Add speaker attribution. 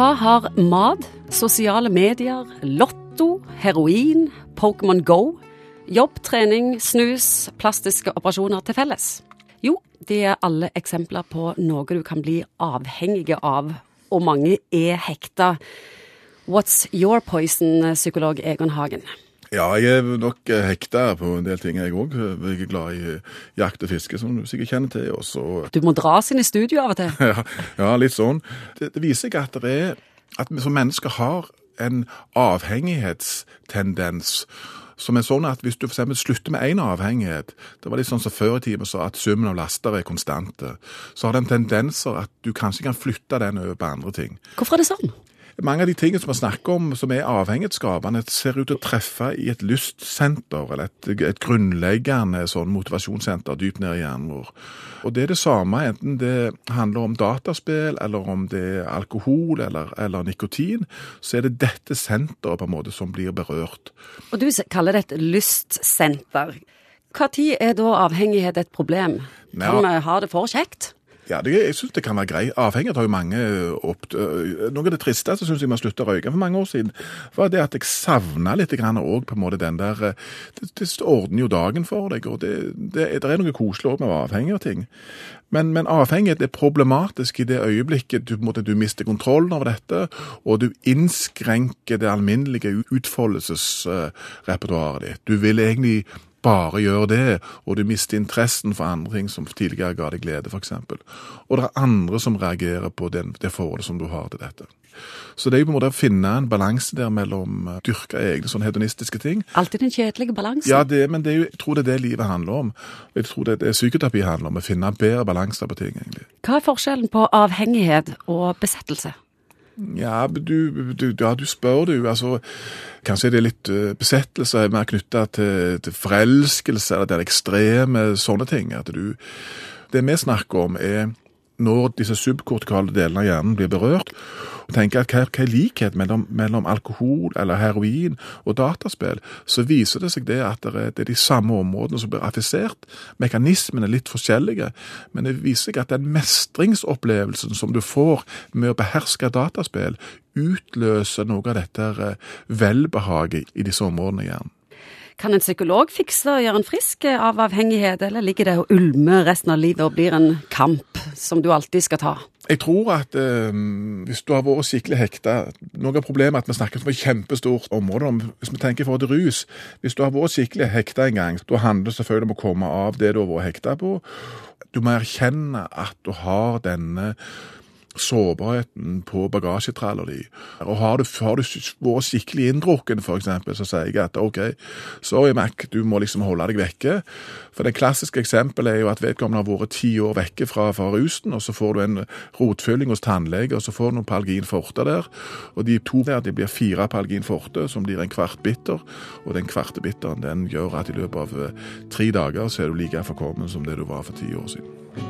Speaker 1: Hva har mat, sosiale medier, lotto, heroin, Pokémon Go, jobb, trening, snus, plastiske operasjoner til felles? Jo, de er alle eksempler på noe du kan bli avhengig av, og mange er hekta. What's your poison, psykolog Egon Hagen?
Speaker 2: Ja, jeg er nok hekta på en del ting, jeg òg. Jeg er glad i jakt og fiske, som du sikkert kjenner til. Også.
Speaker 1: Du må dras inn i studio av og til.
Speaker 2: Ja, ja litt sånn. Det, det viser seg at det er at vi som mennesker har en avhengighetstendens som er sånn at hvis du for slutter med én avhengighet Det var litt sånn som før i tiden sa at summen av laster er konstante. Så har den tendenser at du kanskje kan flytte den over på andre ting.
Speaker 1: Hvorfor er det sånn?
Speaker 2: Mange av de tingene som vi snakker om som er avhengighetsskapende, ser ut til å treffe i et lystsenter, eller et, et grunnleggende sånn motivasjonssenter dypt ned i hjernen vår. Og det er det samme enten det handler om dataspill, eller om det er alkohol eller, eller nikotin, så er det dette senteret på en måte som blir berørt.
Speaker 1: Og du kaller det et lystsenter. Når er da avhengighet et problem? Kan vi ha det for kjekt?
Speaker 2: Ja, det, jeg syns det kan være greit. Avhengighet har jo mange eh, opp... Eh, noe av det tristeste syns jeg vi slutta å røyke for mange år siden, var det at jeg savna litt òg på en måte den der eh, det, det, ordner jo dagen for deg, og det, det, det er noe koselig òg med å være avhengig av ting. Men, men, avhengighet er problematisk i det øyeblikket du, måte, du mister kontrollen over dette, og du innskrenker det alminnelige utfoldelsesrepertoaret ditt. Du vil egentlig bare gjør det, og du mister interessen for andre ting som tidligere ga deg glede, f.eks. Og det er andre som reagerer på den, det forholdet som du har til dette. Så det er jo på en måte å finne en balanse der mellom å dyrke egne sånn hedonistiske ting.
Speaker 1: Alltid den kjedelige balansen.
Speaker 2: Ja, det, men det er jo, jeg tror det er det livet handler om. Jeg tror det er det psykoterapi handler om, å finne bedre balanse på ting, egentlig.
Speaker 1: Hva er forskjellen på avhengighet og besettelse?
Speaker 2: Ja, du, du, ja, du spør du. Altså, kanskje det er litt uh, besettelse mer knytta til, til, forelskelse eller den ekstreme sånne ting. At du Det vi snakker om, er når disse subkortikale delene av hjernen blir berørt, og tenker at hva, hva er likhet mellom, mellom, alkohol eller heroin og dataspill, så viser det seg det at det er, det er de samme områdene som blir affisert. Mekanismene er litt forskjellige, men det viser seg at den mestringsopplevelsen som du får med å beherske dataspill, utløser noe av dette eh, velbehaget i disse områdene i hjernen.
Speaker 1: Kan en psykolog fikse og gjøre en frisk av avhengighet, eller ligger det og ulmer resten av livet og blir en kamp som du alltid skal ta?
Speaker 2: Jeg tror at eh, hvis du har vært skikkelig hekta Noe av problemet er at vi snakker om et kjempestort område. Hvis vi tenker i forhold rus Hvis du har vært skikkelig hekta en gang, da handler det selvfølgelig om å komme av det du har vært hekta på. Du må erkjenne at du har denne sårbarheten på bagasjetraller di. Og har du, har du vært skikkelig inndrukken, f.eks., så sier jeg at OK, sorry, Mac, du må liksom holde deg vekke. For det klassiske eksempelet er jo at vedkommende har vært ti år vekke fra, fra rusen, og så får du en rotfylling hos tannlege, og så får du noen Palgin forte der. Og de to der de blir fire Palgin forte, som blir en kvart bitter. Og den kvarte bitteren den gjør at i løpet av eh, tre dager så er du like forkommen som det du var for ti år siden.